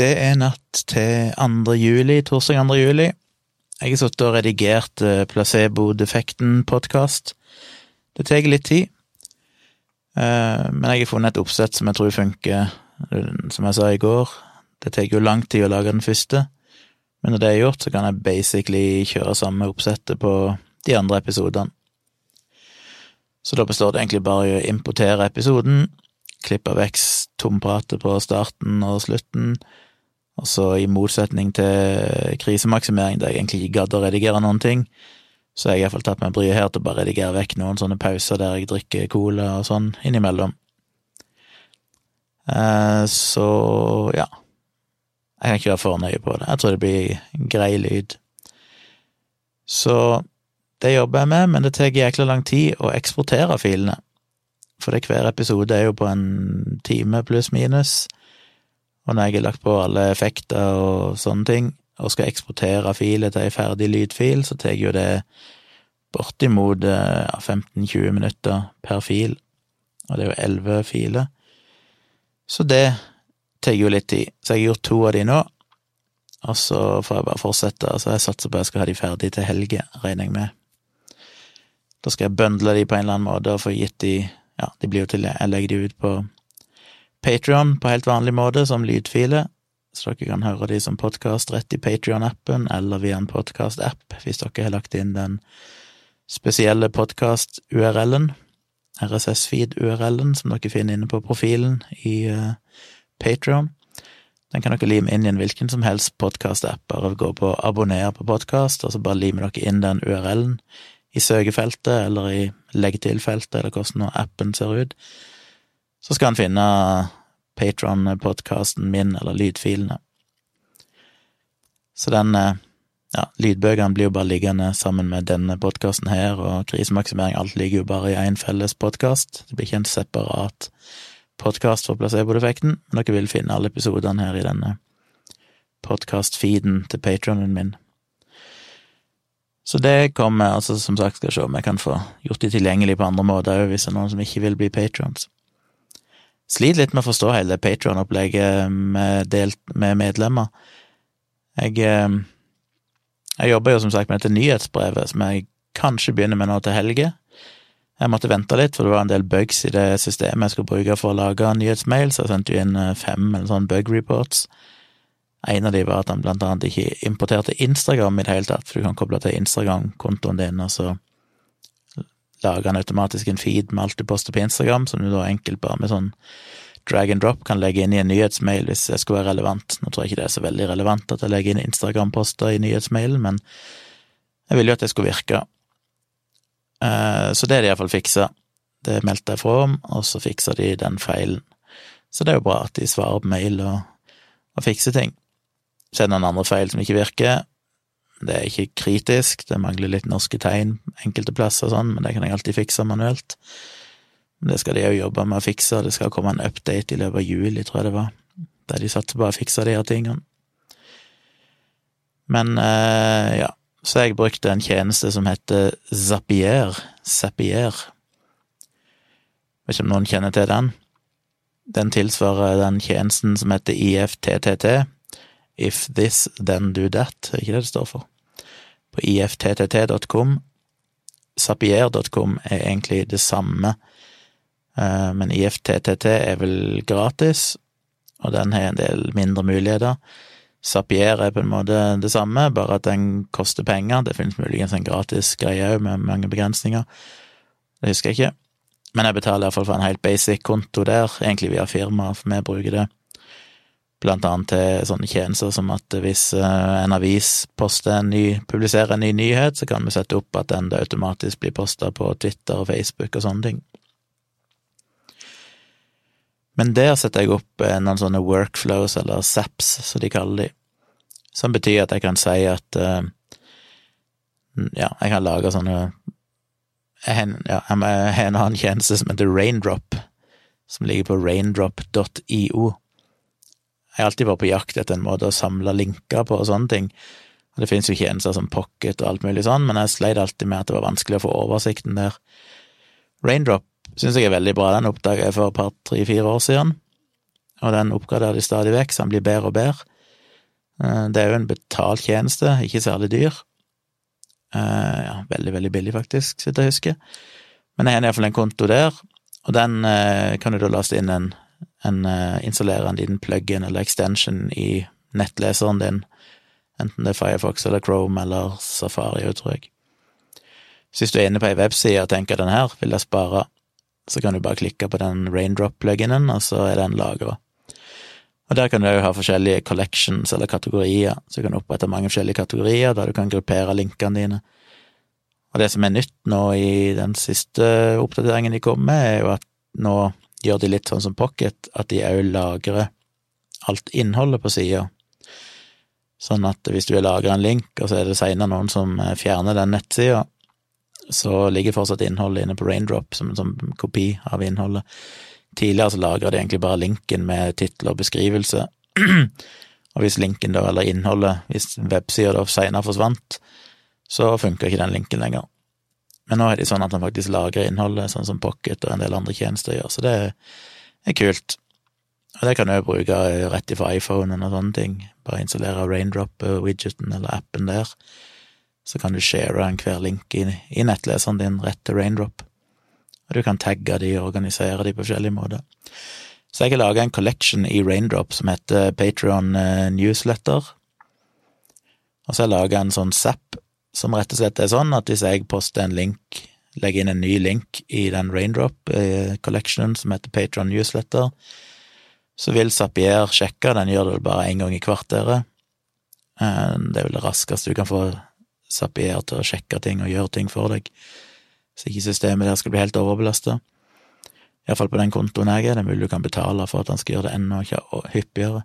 Det er natt til 2. juli, torsdag 2. juli. Jeg har sittet og redigert eh, Placebo-defekten-podkast. Det tar litt tid, eh, men jeg har funnet et oppsett som jeg tror funker, som jeg sa i går. Det tar jo lang tid å lage den første, men når det er gjort, så kan jeg basically kjøre samme oppsettet på de andre episodene. Så da består det egentlig bare i å importere episoden, klippe vekk tompratet på starten og slutten, og så i motsetning til krisemaksimering, der jeg egentlig ikke gadd å redigere noen ting, så har jeg iallfall tatt meg bryet her til å bare redigere vekk noen sånne pauser der jeg drikker cola og sånn innimellom. Eh, så ja. Jeg kan ikke være for nøye på det. Jeg tror det blir grei lyd. Så det jobber jeg med, men det tar jækla lang tid å eksportere filene. For det hver episode er jo på en time pluss minus. Og når jeg har lagt på alle effekter og sånne ting, og skal eksportere filet til ei ferdig lydfil, så tar jo det bortimot ja, 15-20 minutter per fil, og det er jo elleve filer. Så det tar jo litt tid. Så jeg har gjort to av de nå, og så får jeg bare fortsette. Så jeg satser på at jeg skal ha de ferdige til helga, regner jeg med. Da skal jeg bøndle de på en eller annen måte og få gitt de Ja, de blir jo til Jeg legger de ut på Patrion på helt vanlig måte, som lydfiler, så dere kan høre de som podkast rett i Patrion-appen, eller via en podkast-app, hvis dere har lagt inn den spesielle podkast-URL-en, RSS-feed-URL-en, som dere finner inne på profilen i uh, Patrion. Den kan dere lime inn i en hvilken som helst podkast-app. Bare gå på 'abonner på podkast', og så bare limer dere inn den URL-en i søkefeltet eller i legg til-feltet, eller hvordan appen ser ut så skal han finne Patron-podkasten min, eller lydfilene. Så den eh, ja, lydbøkene blir jo bare liggende sammen med denne podkasten her, og krisemaksimering, alt ligger jo bare i én felles podkast. Det blir ikke en separat podkast for placebo-defekten, men dere vil finne alle episodene her i denne podkast-feeden til patronen min. Så det kommer, altså som sagt, skal jeg se om jeg kan få gjort de tilgjengelig på andre måter òg, hvis det er noen som ikke vil bli patrons. Sliter litt med å forstå hele Patrion-opplegget med, med, medlemmer. Jeg, eh, jeg jobber jo som sagt med dette nyhetsbrevet, som jeg kanskje begynner med nå til helge. Jeg måtte vente litt, for det var en del bugs i det systemet jeg skulle bruke for å lage nyhetsmail, så jeg sendte inn eh, fem eller sånn bug reports. En av de var at han blant annet ikke importerte Instagram i det hele tatt, for du kan koble til Instagram-kontoen din, og så lager han automatisk en feed med alt du poster på Instagram, som du da enkelt bare med sånn drag and drop kan legge inn i en nyhetsmail hvis det skulle være relevant. Nå tror jeg ikke det er så veldig relevant at jeg legger inn Instagram-poster i nyhetsmailen, men jeg ville jo at det skulle virke. Eh, så det er de iallfall fiksa. Det meldte jeg fra om, og så fiksa de den feilen. Så det er jo bra at de svarer på mail og, og fikser ting. Så det noen andre feil som ikke virker, det er ikke kritisk, det mangler litt norske tegn enkelte plasser og sånn, men det kan jeg alltid fikse manuelt. Det skal de òg jobbe med å fikse, det skal komme en update i løpet av juli, tror jeg det var, der de satser på å fikse de her tingene. Men eh, ja, så jeg brukte en tjeneste som heter Zapier, Zapier. Vet ikke om noen kjenner til den? Den tilsvarer den tjenesten som heter IFTTT, If This Then Do That, er ikke det det står for? På ifttt.com. Zapier.com er egentlig det samme, eh, men IFTTT er vel gratis, og den har en del mindre muligheter. Zapier er på en måte det samme, bare at den koster penger. Det finnes muligens en gratis greie òg, med mange begrensninger. Det husker jeg ikke. Men jeg betaler iallfall for en helt basic konto der, egentlig via firma, for vi bruker det blant annet til sånne tjenester som at hvis eh, en avis en ny, publiserer en ny nyhet, så kan vi sette opp at den automatisk blir posta på Twitter og Facebook og sånne ting. Men der setter jeg opp eh, noen sånne workflows, eller SAPs, som de kaller de, som betyr at jeg kan si at eh, ja, jeg kan lage sånne jeg har en annen tjeneste som heter Raindrop, som ligger på raindrop.io jeg har alltid vært på jakt etter en måte å samle linker på og sånne ting. Det finnes jo tjenester som Pocket og alt mulig sånn, men jeg sleit alltid med at det var vanskelig å få oversikten der. Raindrop syns jeg er veldig bra, den oppdaga jeg for et par, tre-fire år siden, og den oppgraderer de stadig vekk, så den blir bedre og bedre. Eh, det er jo en betalt tjeneste, ikke særlig dyr. Eh, ja, veldig, veldig billig, faktisk, sitter jeg og husker. Men jeg har iallfall en konto der, og den eh, kan du da laste inn en, en installere en liten plug-in eller extension i nettleseren din, enten det er Firefox eller Chrome eller Safari, tror jeg. Så hvis du er inne på ei webside og tenker den her vil jeg spare, så kan du bare klikke på den raindrop-pluginen, og så er den lagra. Og der kan du jo ha forskjellige collections eller kategorier, så du kan opprette mange forskjellige kategorier der du kan gruppere linkene dine. Og det som er nytt nå i den siste oppdateringen de kom med, er jo at nå gjør de litt sånn som Pocket, at de òg lagrer alt innholdet på sida. Sånn at hvis du har lagra en link, og så er det seinere noen som fjerner den nettsida, så ligger fortsatt innholdet inne på Raindrop som en sånn kopi av innholdet. Tidligere så lagra de egentlig bare linken med tittel og beskrivelse, og hvis linken da, eller innholdet, hvis websida da seinere forsvant, så funka ikke den linken lenger. Men nå er det sånn at den faktisk lagrer innholdet, sånn som Pocket og en del andre tjenester gjør, så det er kult. Og det kan du jo bruke rett ifra iPhonen og sånne ting, bare installere Raindrop-widgeten eller appen der, så kan du share enhver link i, nettleseren din rett til Raindrop og du kan tagge de og organisere de på forskjellige måter. Så jeg har laga en collection i Raindrop som heter Patrion eh, Newsletter. Og så har jeg laga en sånn Zapp som rett og slett er sånn at hvis jeg poster en link, legger inn en ny link i den Raindrop-collectionen eh, som heter Patron Newsletter, så vil Zapier sjekke, den gjør det bare én gang i kvarteret. Eh, det er vel det raskeste du kan få Zapier til å sjekke ting og gjøre ting for deg så ikke systemet der skal bli helt overbelasta. Iallfall på den kontoen jeg er, det er mulig du kan betale for at han skal gjøre det enda hyppigere,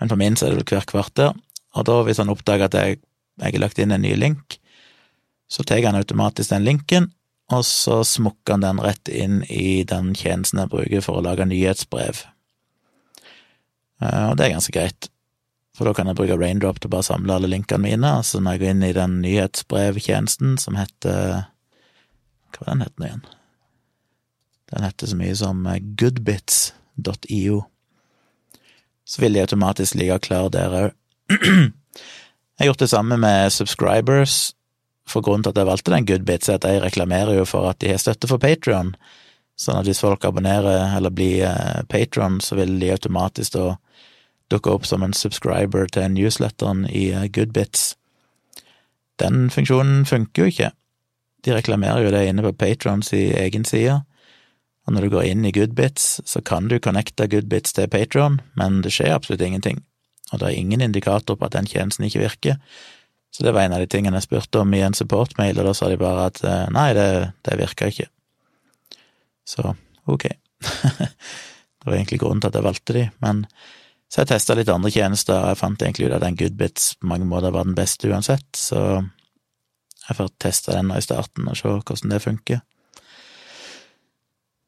men på min så er det vel hvert kvarter, og da hvis han oppdager at jeg, jeg har lagt inn en ny link, så tar han automatisk den linken, og så smukker han den rett inn i den tjenesten jeg bruker for å lage nyhetsbrev. Eh, og det er ganske greit, for da kan jeg bruke Raindrop til å bare samle alle linkene mine, altså når jeg går inn i den nyhetsbrevtjenesten som heter hva var den het igjen? Den heter så mye som eh, goodbits.io. Så vil de automatisk ligge klar der òg. Jeg har gjort det samme med subscribers, for grunnen til at jeg valgte den Goodbits, er at de reklamerer jo for at de har støtte for Patrion. sånn at hvis folk abonnerer eller blir eh, patron, så vil de automatisk da dukke opp som en subscriber til newsletteren i eh, Goodbits. Den funksjonen funker jo ikke. De reklamerer jo det inne på Patrons i egen side. Og når du går inn i Goodbits, så kan du connecte Goodbits til Patron, men det skjer absolutt ingenting. Og det er ingen indikator på at den tjenesten ikke virker. Så det var en av de tingene jeg spurte om i en supportmail, og da sa de bare at eh, nei, det, det virka ikke. Så ok. det var egentlig grunnen til at jeg valgte de, men så jeg testa litt andre tjenester, og jeg fant egentlig ut at den Goodbits på mange måter var den beste uansett, så jeg får teste den nå i starten og se hvordan det funker.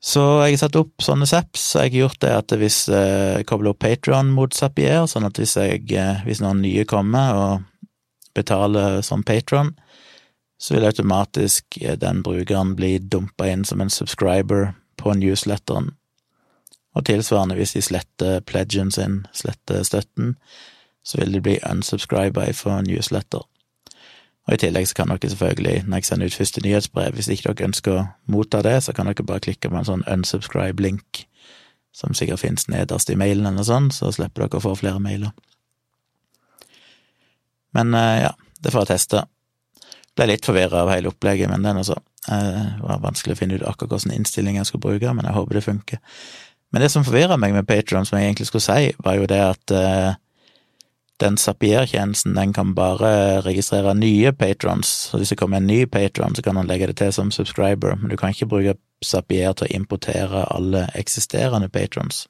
Så jeg har satt opp sånne zaps, jeg har gjort det at hvis jeg eh, kobler opp Patron mot Zapier, sånn at hvis, jeg, eh, hvis noen nye kommer og betaler som patron, så vil automatisk eh, den brukeren bli dumpa inn som en subscriber på newsletteren. Og tilsvarende, hvis de sletter pledgen sin, sletter støtten, så vil de bli unsubscriba fra newsletter. Og i tillegg så kan dere selvfølgelig, når jeg sender ut første nyhetsbrev, hvis ikke dere ønsker å motta det, så kan dere bare klikke på en sånn unsubscribe-link, som sikkert finnes nederst i mailen eller sånn, så slipper dere å få flere mailer. Men eh, ja, det får jeg teste. Ble litt forvirra av hele opplegget, men det er nå så. Eh, det var vanskelig å finne ut akkurat hvilken innstilling jeg skulle bruke, men jeg håper det funker. Men det som forvirra meg med Patron, som jeg egentlig skulle si, var jo det at eh, den Zapier-tjenesten den kan bare registrere nye patrons, hvis det kommer en ny patron, så kan han legge det til som subscriber, men du kan ikke bruke Zapier til å importere alle eksisterende patrons.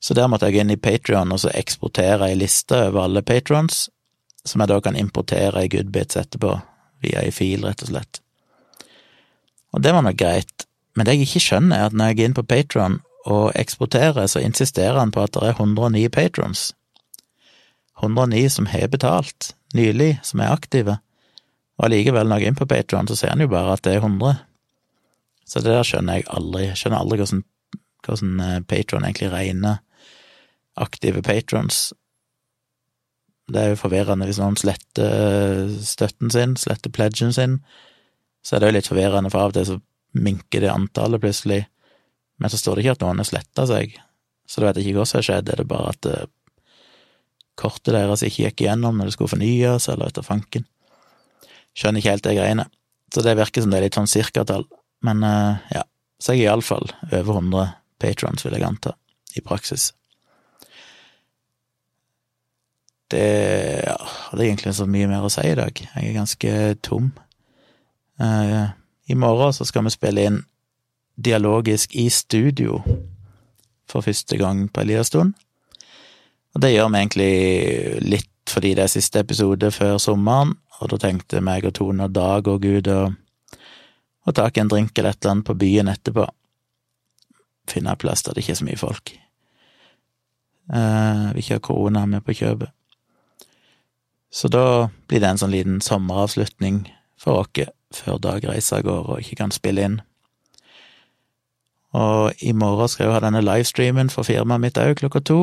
Så der måtte jeg gå inn i Patrion og så eksportere ei liste over alle patrons, som jeg da kan importere i Goodbits etterpå, via ei fil, rett og slett. Og det var nok greit, men det jeg ikke skjønner, er at når jeg går inn på Patron og eksporterer, så insisterer han på at det er 109 patrons. 109 som har betalt, nylig, som er aktive, og allikevel, når jeg er inne på Patron, så ser en jo bare at det er 100. Så det der skjønner jeg aldri. Jeg skjønner aldri hvordan, hvordan eh, Patron egentlig regner aktive patrons. Det er jo forvirrende hvis noen sletter støtten sin, sletter pledgen sin. Så er det jo litt forvirrende, for av og til så minker det antallet plutselig. Men så står det ikke at noen har sletta seg, så du vet ikke hva som har skjedd. Er det bare at uh, kortet deres ikke gikk igjennom når det skulle fornyes, eller etter fanken? Skjønner ikke helt de greiene. Så det virker som det er litt sånn cirkatall. Men uh, ja, så jeg er iallfall over 100 patrons, vil jeg anta, i praksis. Det ja, er egentlig så mye mer å si i dag. Jeg er ganske tom. Uh, I morgen så skal vi spille inn dialogisk i studio for første gang på en liten stund. Og det gjør vi egentlig litt fordi det er siste episode før sommeren, og da tenkte meg og Tone og Dag og Gud og, og ta en drink eller et eller annet på byen etterpå. Finne en plass der det ikke er så mye folk. Eh, vi ikke har korona med på kjøpet. Så da blir det en sånn liten sommeravslutning for oss før Dag reiser av gårde og ikke kan spille inn. Og i morgen skal jeg jo ha denne livestreamen for firmaet mitt òg, klokka to.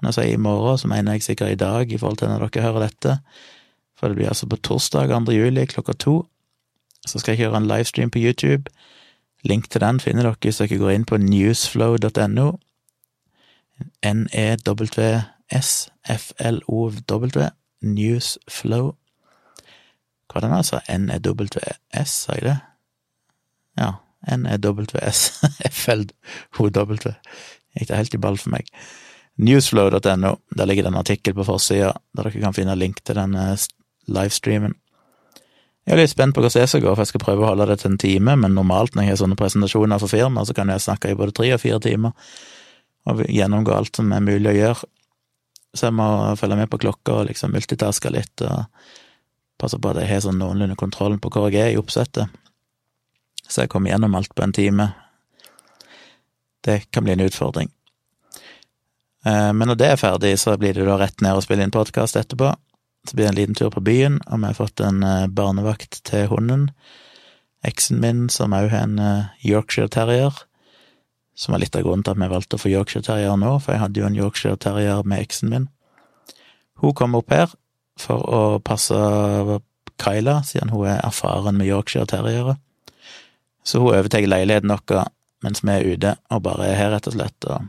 Når jeg sier i morgen, så mener jeg sikkert i dag, i forhold til når dere hører dette. For det blir altså på torsdag 2. juli klokka to. Så skal jeg kjøre en livestream på YouTube. Link til den finner dere hvis dere går inn på newsflow.no. N-E-W-S-F-L-O-W. Newsflow. Hva er den altså? N-E-W-S, sa jeg det? Ja, N-E-W-S, F-L-O-W. Gikk det helt i ball for meg. Newsflow.no, der ligger det en artikkel på forsida, der dere kan finne link til denne livestreamen. Jeg er litt spent på hvordan det skal gå, for jeg skal prøve å holde det til en time, men normalt når jeg har sånne presentasjoner for firmaer, så kan jeg snakke i både tre og fire timer, og gjennomgå alt som er mulig å gjøre. Så jeg må følge med på klokka og liksom multitaske litt, og passe på at jeg har sånn noenlunde kontrollen på hvor jeg er i oppsettet så jeg kommer gjennom alt på en time. Det kan bli en utfordring. Eh, men når det er ferdig, så blir det da rett ned og spille inn podkast etterpå. Så blir det en liten tur på byen, og vi har fått en eh, barnevakt til hunden. Eksen min, som òg har en eh, Yorkshire terrier, som var litt av grunnen til at vi valgte å få Yorkshire terrier nå, for jeg hadde jo en Yorkshire terrier med eksen min. Hun kom opp her for å passe Kyla, siden hun er erfaren med Yorkshire terriere. Så hun overtar leiligheten vår mens vi er ute, og bare er her, rett og slett, og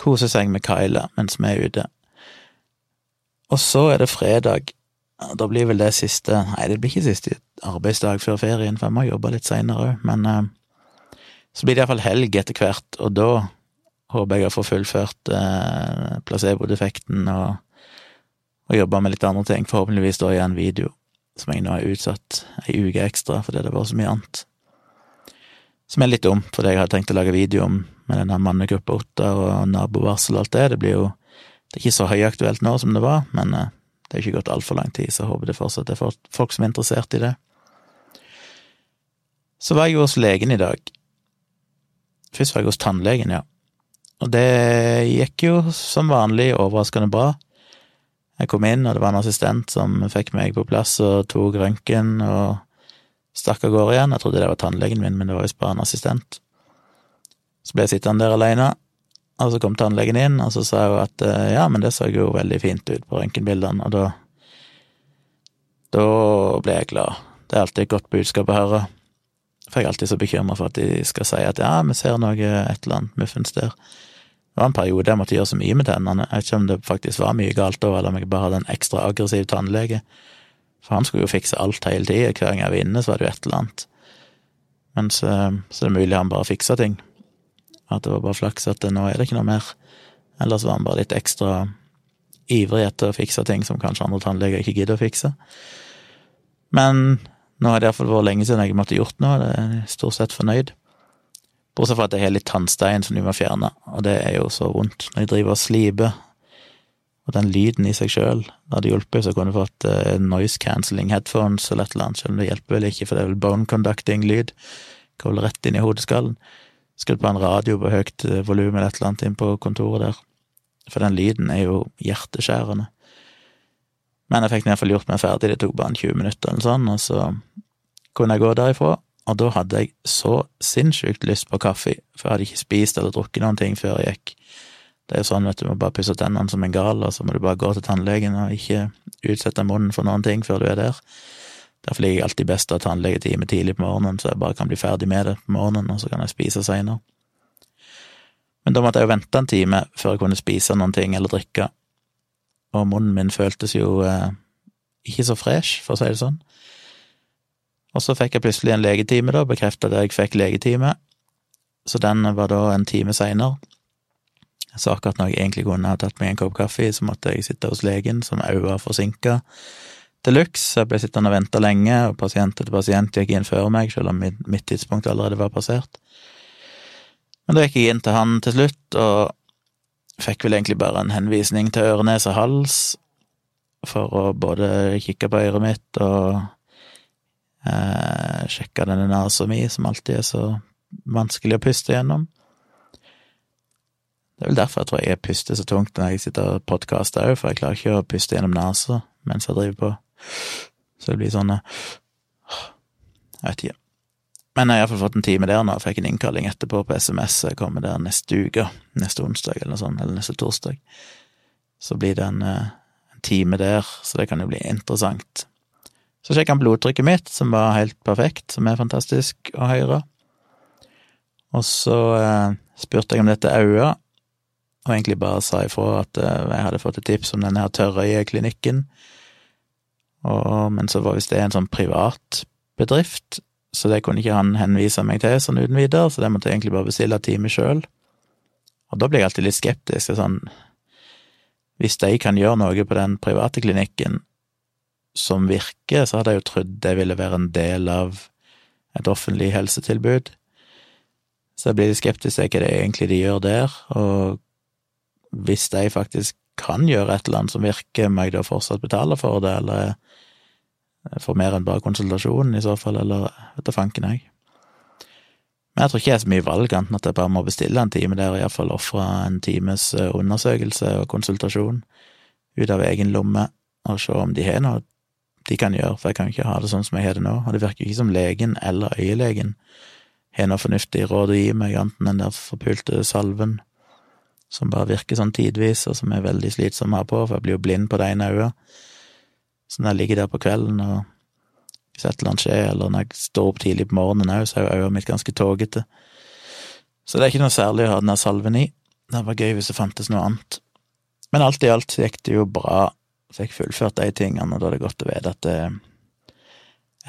koser seg med Kyla mens vi er ute. Og så er det fredag. Da blir vel det siste Nei, det blir ikke siste arbeidsdag før ferien, for jeg må jobbe litt seinere òg, men uh, så blir det iallfall helg etter hvert, og da håper jeg å få fullført uh, placebo-defekten og, og jobba med litt andre ting, forhåpentligvis da i en video som jeg nå har utsatt ei uke ekstra fordi det var så mye annet. Som er litt dumt, fordi jeg hadde tenkt å lage video om med denne mannegruppa Ottar og nabovarsel og alt det. Det blir jo Det er ikke så høyaktuelt nå som det var, men eh, det er ikke gått altfor lang tid, så jeg håper det fortsatt er folk som er interessert i det. Så var jeg jo hos legen i dag. Først var jeg hos tannlegen, ja. Og det gikk jo som vanlig overraskende bra. Jeg kom inn, og det var en assistent som fikk meg på plass og tok røntgen og stakk av gårde igjen. Jeg trodde det var tannlegen min, men det var visst bare en assistent. Så ble jeg sittende der alene, og så kom tannlegen inn, og så sa hun at eh, ja, men det så jo veldig fint ut på røntgenbildene, og da Da ble jeg glad. Det er alltid et godt budskap å høre. For jeg er alltid så bekymra for at de skal si at ja, vi ser noe, et eller annet muffens der. Det var en periode jeg måtte gjøre så mye med tennene. Jeg vet ikke om det faktisk var mye galt da, eller om jeg bare hadde en ekstra aggressiv tannlege. For han skulle jo fikse alt hele tida. Hver gang jeg var inne, så var det jo et eller annet. Men så, så det er mulig han bare fiksa ting. At det var bare flaks at nå er det ikke noe mer. Ellers var han bare litt ekstra ivrig etter å fikse ting som kanskje andre tannleger ikke gidder å fikse. Men nå har det iallfall vært lenge siden jeg måtte gjort noe, det er stort sett fornøyd. Bortsett fra at jeg har litt tannstein som de må fjerne, og det er jo så vondt når jeg driver og sliper og den lyden i seg sjøl hadde hjulpet, så kunne du fått uh, noise cancelling headphones eller et eller annet, selv om det hjelper vel ikke, for det er vel bone conducting-lyd. Går vel rett inn i hodeskallen. Skrudd på en radio på høyt uh, volum eller et eller annet inn på kontoret der. For den lyden er jo hjerteskjærende. Men jeg fikk i hvert fall gjort meg ferdig, det tok bare en 20 minutter eller sånn, og så kunne jeg gå derifra. Og da hadde jeg så sinnssykt lyst på kaffe, for jeg hadde ikke spist eller drukket noen ting før jeg gikk Det er jo sånn, vet du, du må bare pusse tennene som en gal, og så må du bare gå til tannlegen og ikke utsette munnen for noen ting før du er der. Derfor liker jeg alltid best å ha tannlegetime tidlig på morgenen, så jeg bare kan bli ferdig med det på morgenen, og så kan jeg spise seinere. Men da måtte jeg jo vente en time før jeg kunne spise noen ting eller drikke, og munnen min føltes jo eh, ikke så fresh, for å si det sånn. Og så fikk jeg plutselig en legetime, da, bekrefta at jeg fikk legetime, så den var da en time seinere. Sa akkurat når jeg egentlig kunne ha tatt meg en kopp kaffe, så måtte jeg sitte hos legen, som òg var forsinka de luxe. Jeg ble sittende og vente lenge, og pasient etter pasient gikk inn før meg, selv om mitt tidspunkt allerede var passert. Men da gikk jeg inn til han til slutt, og fikk vel egentlig bare en henvisning til øre, nese, hals, for å både kikke på øret mitt og eh, sjekke denne nesa mi, som alltid er så vanskelig å puste gjennom. Det er vel derfor jeg tror jeg puster så tungt når jeg sitter og podkaster òg, for jeg klarer ikke å puste gjennom nesa mens jeg driver på. Så det blir sånn eh, Jeg vet ikke. Men jeg har iallfall fått en time der nå, jeg fikk en innkalling etterpå på SMS, jeg kommer der neste uke, neste onsdag eller sånt, eller neste torsdag. Så blir det en, eh, en time der, så det kan jo bli interessant. Så sjekka han blodtrykket mitt, som var helt perfekt, som er fantastisk å høre. Og så eh, spurte jeg om dette øyet, og egentlig bare sa ifra at eh, jeg hadde fått et tips om denne her Tørrøye-klinikken, og, men så var visst det en sånn privat bedrift, så det kunne ikke han henvise meg til sånn uten videre, så det måtte jeg egentlig bare bestille time sjøl. Og da blir jeg alltid litt skeptisk. Sånn, hvis de kan gjøre noe på den private klinikken som virker, så hadde jeg jo trodd det ville være en del av et offentlig helsetilbud. Så jeg blir litt skeptisk til hva det egentlig de gjør der, og hvis de faktisk kan gjøre et eller annet som virker, må jeg da fortsatt betale for det, eller for mer enn bare konsultasjonen, i så fall, eller vet da fanken jeg. Men jeg tror ikke jeg er så mye valg, enten at jeg bare må bestille en time der, og iallfall ofre en times eh, undersøkelse og konsultasjon ut av egen lomme, og se om de har noe de kan gjøre, for jeg kan ikke ha det sånn som jeg har det nå, og det virker ikke som legen eller øyelegen har noe fornuftig råd å gi meg, annet den der forpulte salven som bare virker sånn tidvis, og som er veldig slitsom å ha på, for jeg blir jo blind på det ene øyet. Så når jeg ligger der på kvelden og hvis et eller annet skjer, eller når jeg står opp tidlig på morgenen òg, så er jo øyet mitt ganske tågete. Så det er ikke noe særlig å ha den salven i. Det var gøy hvis det fantes noe annet. Men alt i alt gikk det jo bra. Fikk fullført de tingene, og da er det godt å vite at det er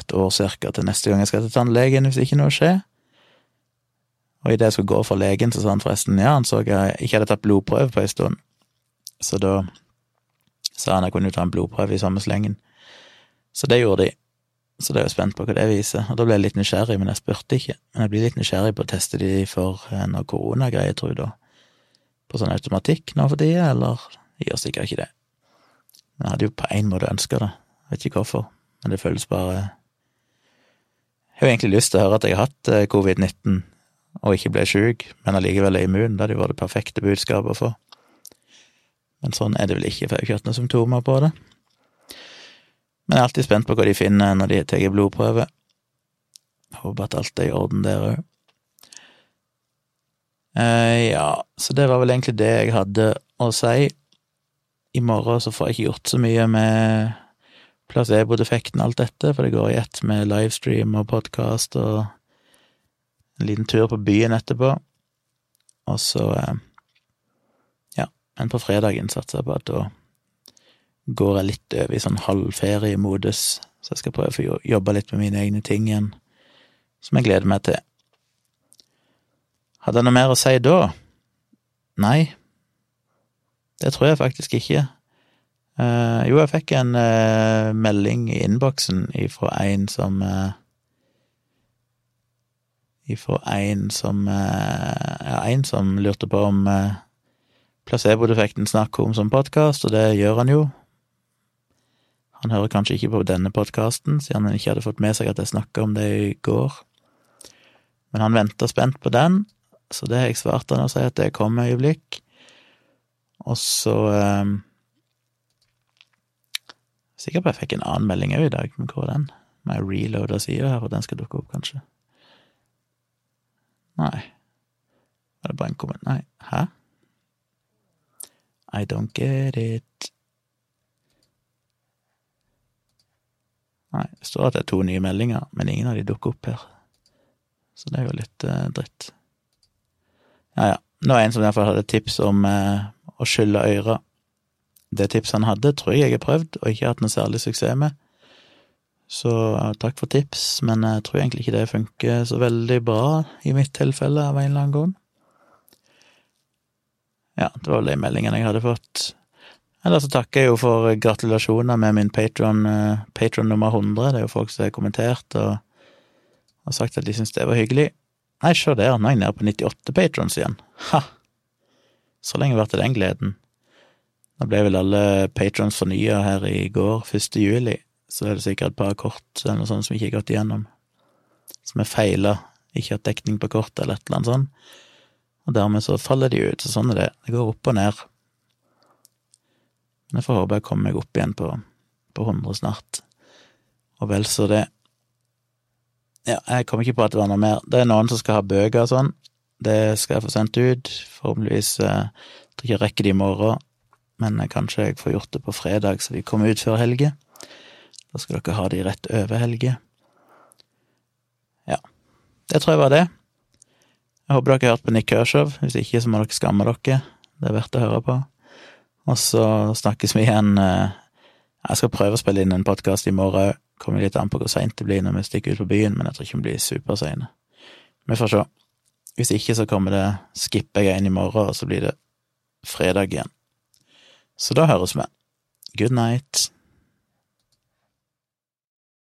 et år cirka til neste gang jeg skal til tannlegen, hvis ikke noe skjer. Og idet jeg skulle gå for legen, så sa han forresten ja, han så jeg ikke hadde tatt blodprøve på en stund. Så da sa han jeg kunne ta en blodprøve i samme slengen. Så det gjorde de. Så da er jeg spent på hva det viser. Og da ble jeg litt nysgjerrig, men jeg spurte ikke. Men jeg blir litt nysgjerrig på å teste de for eh, noe koronagreier, tror jeg da. På sånn automatikk nå for tida, eller jeg gjør sikkert ikke det. Men jeg hadde jo på en måte ønska det. Jeg vet ikke hvorfor, men det føles bare Jeg har jo egentlig lyst til å høre at jeg har hatt eh, covid-19 og ikke ble sjuk, men allikevel er immun. Det hadde jo vært det perfekte budskapet å få. Men sånn er det vel ikke, for jeg har ikke hatt noen symptomer på det. Men jeg er alltid spent på hva de finner når de tar blodprøve. Håper at alt er i orden der òg. Eh, ja, så det var vel egentlig det jeg hadde å si. I morgen så får jeg ikke gjort så mye med placebo-defekten og alt dette, for det går i ett med livestream og podkast og en liten tur på byen etterpå, og så eh, Ja, men på fredagen satser jeg på at da går jeg litt over i sånn halvferiemodus, så jeg skal prøve å få jobbe litt med mine egne ting igjen, som jeg gleder meg til. Hadde jeg noe mer å si da? Nei, det tror jeg faktisk ikke. Uh, jo, jeg fikk en uh, melding i innboksen ifra en som uh, ifra en som eh, Ja, en som lurte på om eh, placebo-defekten snakker om som podkast, og det gjør han jo. Han hører kanskje ikke på denne podkasten, siden han ikke hadde fått med seg at jeg snakka om det i går. Men han venter spent på den, så det har jeg svart han og sier at det kommer øyeblikk. Og så eh, Sikker på jeg fikk en annen melding òg i dag, men hvor er den? Må jeg reloade sida her, og den skal dukke opp, kanskje. Nei. Var det bare en kommentar Nei, hæ? I don't get it. Nei, det står at det er to nye meldinger, men ingen av de dukker opp her. Så det er jo litt eh, dritt. Ja, ja. Nå er det en som fall hadde tips om eh, å skylle øra. Det tipset han hadde, tror jeg jeg har prøvd, og ikke hatt noe særlig suksess med. Så uh, takk for tips, men jeg tror egentlig ikke det funker så veldig bra i mitt tilfelle, av en eller annen grunn. Ja, det var vel de meldingene jeg hadde fått. Eller så takker jeg jo for gratulasjoner med min patron, uh, patron nummer 100. Det er jo folk som har kommentert og og sagt at de syns det var hyggelig. Nei, se der, nå er jeg nede på 98 patrons igjen. Ha! Så lenge ble det den gleden. Da ble vel alle patrons fornya her i går, 1. juli, så er det sikkert et par kort eller noe sånt som ikke er gått igjennom, som er feila, ikke hatt dekning på kort eller et eller annet sånt, og dermed så faller de ut, så sånn er det. Det går opp og ned. Men jeg får håpe jeg kommer meg opp igjen på, på 100 snart. Og vel så det. Ja, jeg kommer ikke på at det var noe mer. Det er noen som skal ha bøker og sånn. Det skal jeg få sendt ut. Forhåpentligvis eh, tror ikke jeg rekker det i morgen, men kanskje jeg får gjort det på fredag, så de kommer ut før helge. Da skal dere ha de rett over helga. Ja. Det tror jeg var det. Jeg håper dere har hørt på Nick Kershaw. Hvis ikke, så må dere skamme dere. Det er verdt å høre på. Og så snakkes vi igjen eh, Jeg skal prøve å spille inn en podkast i morgen òg. Kommer litt an på hvor seint det blir når vi stikker ut på byen, men jeg tror ikke vi blir superseine. Vi får se. Hvis ikke, så kommer det skipper jeg inn i morgen, og så blir det fredag igjen. Så da høres vi. Good night.